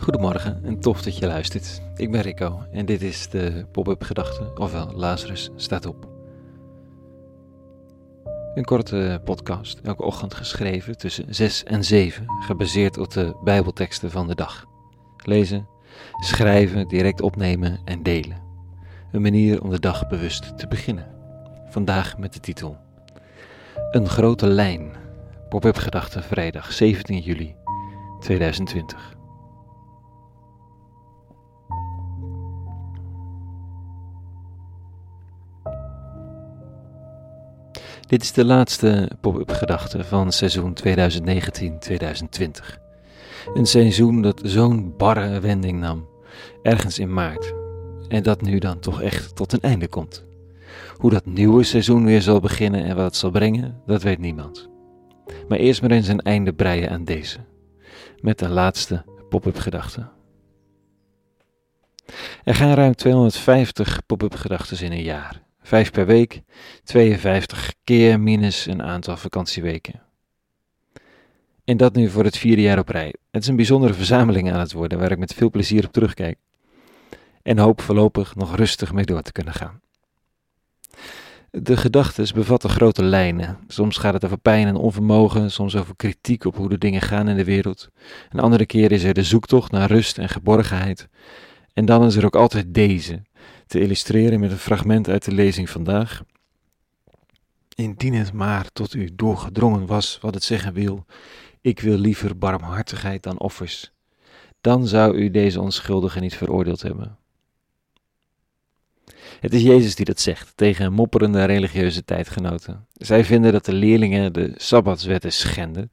Goedemorgen en tof dat je luistert. Ik ben Rico en dit is de Pop-up Gedachte, ofwel Lazarus staat op. Een korte podcast, elke ochtend geschreven tussen 6 en 7, gebaseerd op de Bijbelteksten van de dag. Lezen, schrijven, direct opnemen en delen. Een manier om de dag bewust te beginnen. Vandaag met de titel Een grote lijn. Pop-up Gedachte, vrijdag 17 juli 2020. Dit is de laatste pop-up gedachte van seizoen 2019-2020. Een seizoen dat zo'n barre wending nam, ergens in maart. En dat nu dan toch echt tot een einde komt. Hoe dat nieuwe seizoen weer zal beginnen en wat het zal brengen, dat weet niemand. Maar eerst maar eens een einde breien aan deze. Met de laatste pop-up gedachte. Er gaan ruim 250 pop-up gedachten in een jaar. 5 per week, 52 keer minus een aantal vakantieweken. En dat nu voor het vierde jaar op rij. Het is een bijzondere verzameling aan het worden waar ik met veel plezier op terugkijk. En hoop voorlopig nog rustig mee door te kunnen gaan. De gedachten bevatten grote lijnen. Soms gaat het over pijn en onvermogen, soms over kritiek op hoe de dingen gaan in de wereld. Een andere keer is er de zoektocht naar rust en geborgenheid. En dan is er ook altijd deze, te illustreren met een fragment uit de lezing vandaag. Indien het maar tot u doorgedrongen was wat het zeggen wil, ik wil liever barmhartigheid dan offers, dan zou u deze onschuldige niet veroordeeld hebben. Het is Jezus die dat zegt tegen mopperende religieuze tijdgenoten. Zij vinden dat de leerlingen de sabbatswetten schenden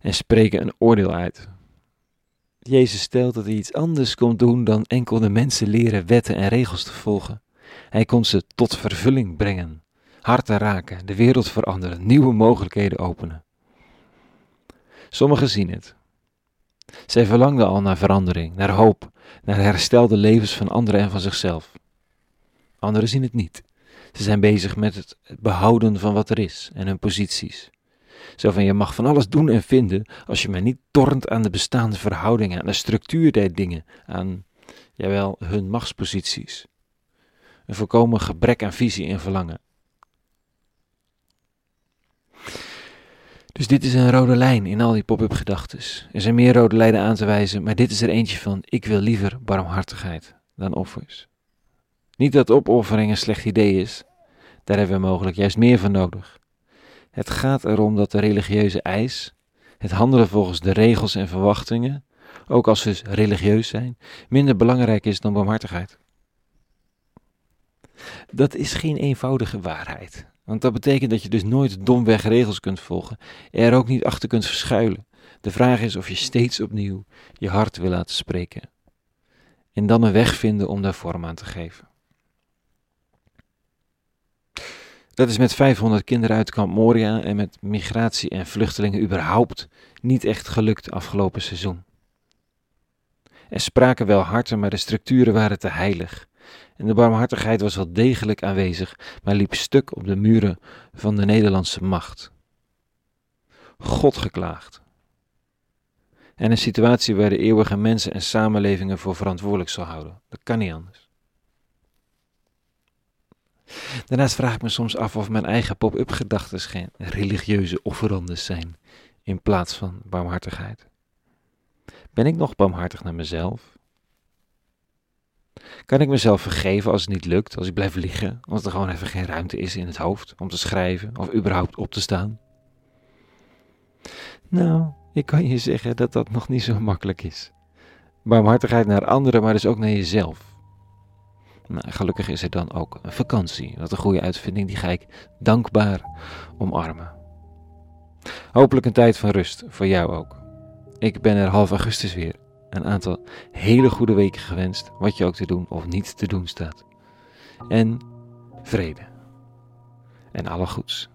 en spreken een oordeel uit. Jezus stelt dat hij iets anders komt doen dan enkel de mensen leren wetten en regels te volgen. Hij komt ze tot vervulling brengen, harten raken, de wereld veranderen, nieuwe mogelijkheden openen. Sommigen zien het. Zij verlangden al naar verandering, naar hoop, naar herstelde levens van anderen en van zichzelf. Anderen zien het niet. Ze zijn bezig met het behouden van wat er is en hun posities. Zo van je mag van alles doen en vinden als je maar niet tornt aan de bestaande verhoudingen, aan de structuur der dingen, aan, jawel, hun machtsposities. Een volkomen gebrek aan visie en verlangen. Dus dit is een rode lijn in al die pop-up gedachtes. Er zijn meer rode lijnen aan te wijzen, maar dit is er eentje van: ik wil liever barmhartigheid dan offers. Niet dat opoffering een slecht idee is, daar hebben we mogelijk juist meer van nodig. Het gaat erom dat de religieuze eis, het handelen volgens de regels en verwachtingen, ook als ze religieus zijn, minder belangrijk is dan barmhartigheid. Dat is geen eenvoudige waarheid, want dat betekent dat je dus nooit domweg regels kunt volgen, er ook niet achter kunt verschuilen. De vraag is of je steeds opnieuw je hart wil laten spreken en dan een weg vinden om daar vorm aan te geven. Dat is met 500 kinderen uit Kamp Moria en met migratie en vluchtelingen überhaupt niet echt gelukt afgelopen seizoen. Er spraken wel harten, maar de structuren waren te heilig. En de barmhartigheid was wel degelijk aanwezig, maar liep stuk op de muren van de Nederlandse macht. God geklaagd. En een situatie waar de eeuwige mensen en samenlevingen voor verantwoordelijk zal houden. Dat kan niet anders. Daarnaast vraag ik me soms af of mijn eigen pop-up gedachten geen religieuze offerandes zijn in plaats van barmhartigheid. Ben ik nog barmhartig naar mezelf? Kan ik mezelf vergeven als het niet lukt, als ik blijf liggen, als er gewoon even geen ruimte is in het hoofd om te schrijven of überhaupt op te staan? Nou, ik kan je zeggen dat dat nog niet zo makkelijk is. Barmhartigheid naar anderen, maar dus ook naar jezelf. Nou, gelukkig is er dan ook een vakantie. Dat is een goede uitvinding, die ga ik dankbaar omarmen. Hopelijk een tijd van rust, voor jou ook. Ik ben er half augustus weer. Een aantal hele goede weken gewenst, wat je ook te doen of niet te doen staat. En vrede. En alle goeds.